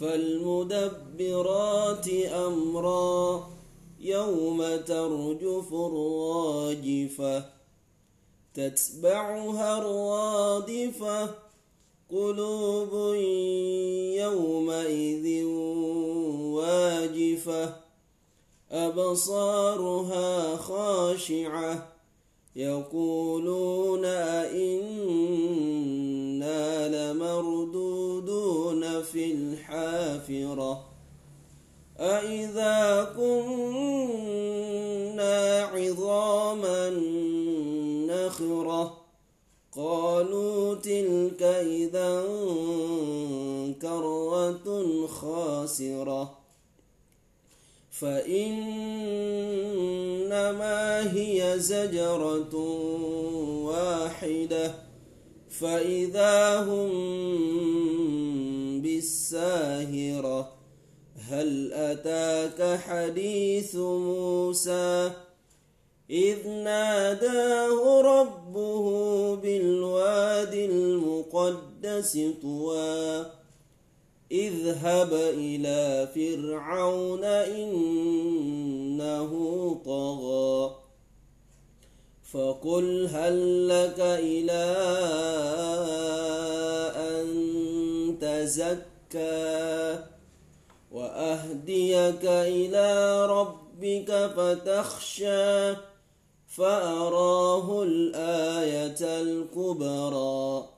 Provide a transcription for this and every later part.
فالمدبرات أمرا يوم ترجف الراجفة تتبعها الرادفة قلوب يومئذ واجفة أبصارها خاشعة يقولون أئنا لمردودون في الحافرة أئذا كنا عظاما نخرة قالوا تلك إذا كرة خاسرة فإنما هي زجرة واحدة فإذا هم بالساهرة هل أتاك حديث موسى؟ إذ ناداه ربه بالواد المقدس طوى اذهب إلى فرعون إنه طغى. فقل هل لك إلى أن تزكى وأهديك إلى ربك فتخشى فأراه الآية الكبرى.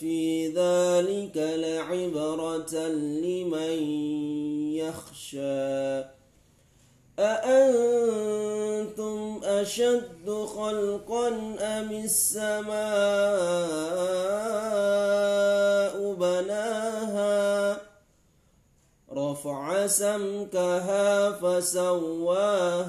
في ذلك لعبرة لمن يخشى. أأنتم أشد خلقا أم السماء بناها؟ رفع سمكها فسواها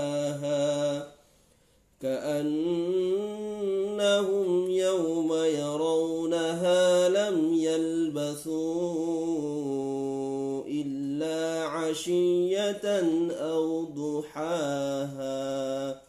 إلا عشية أو ضحاها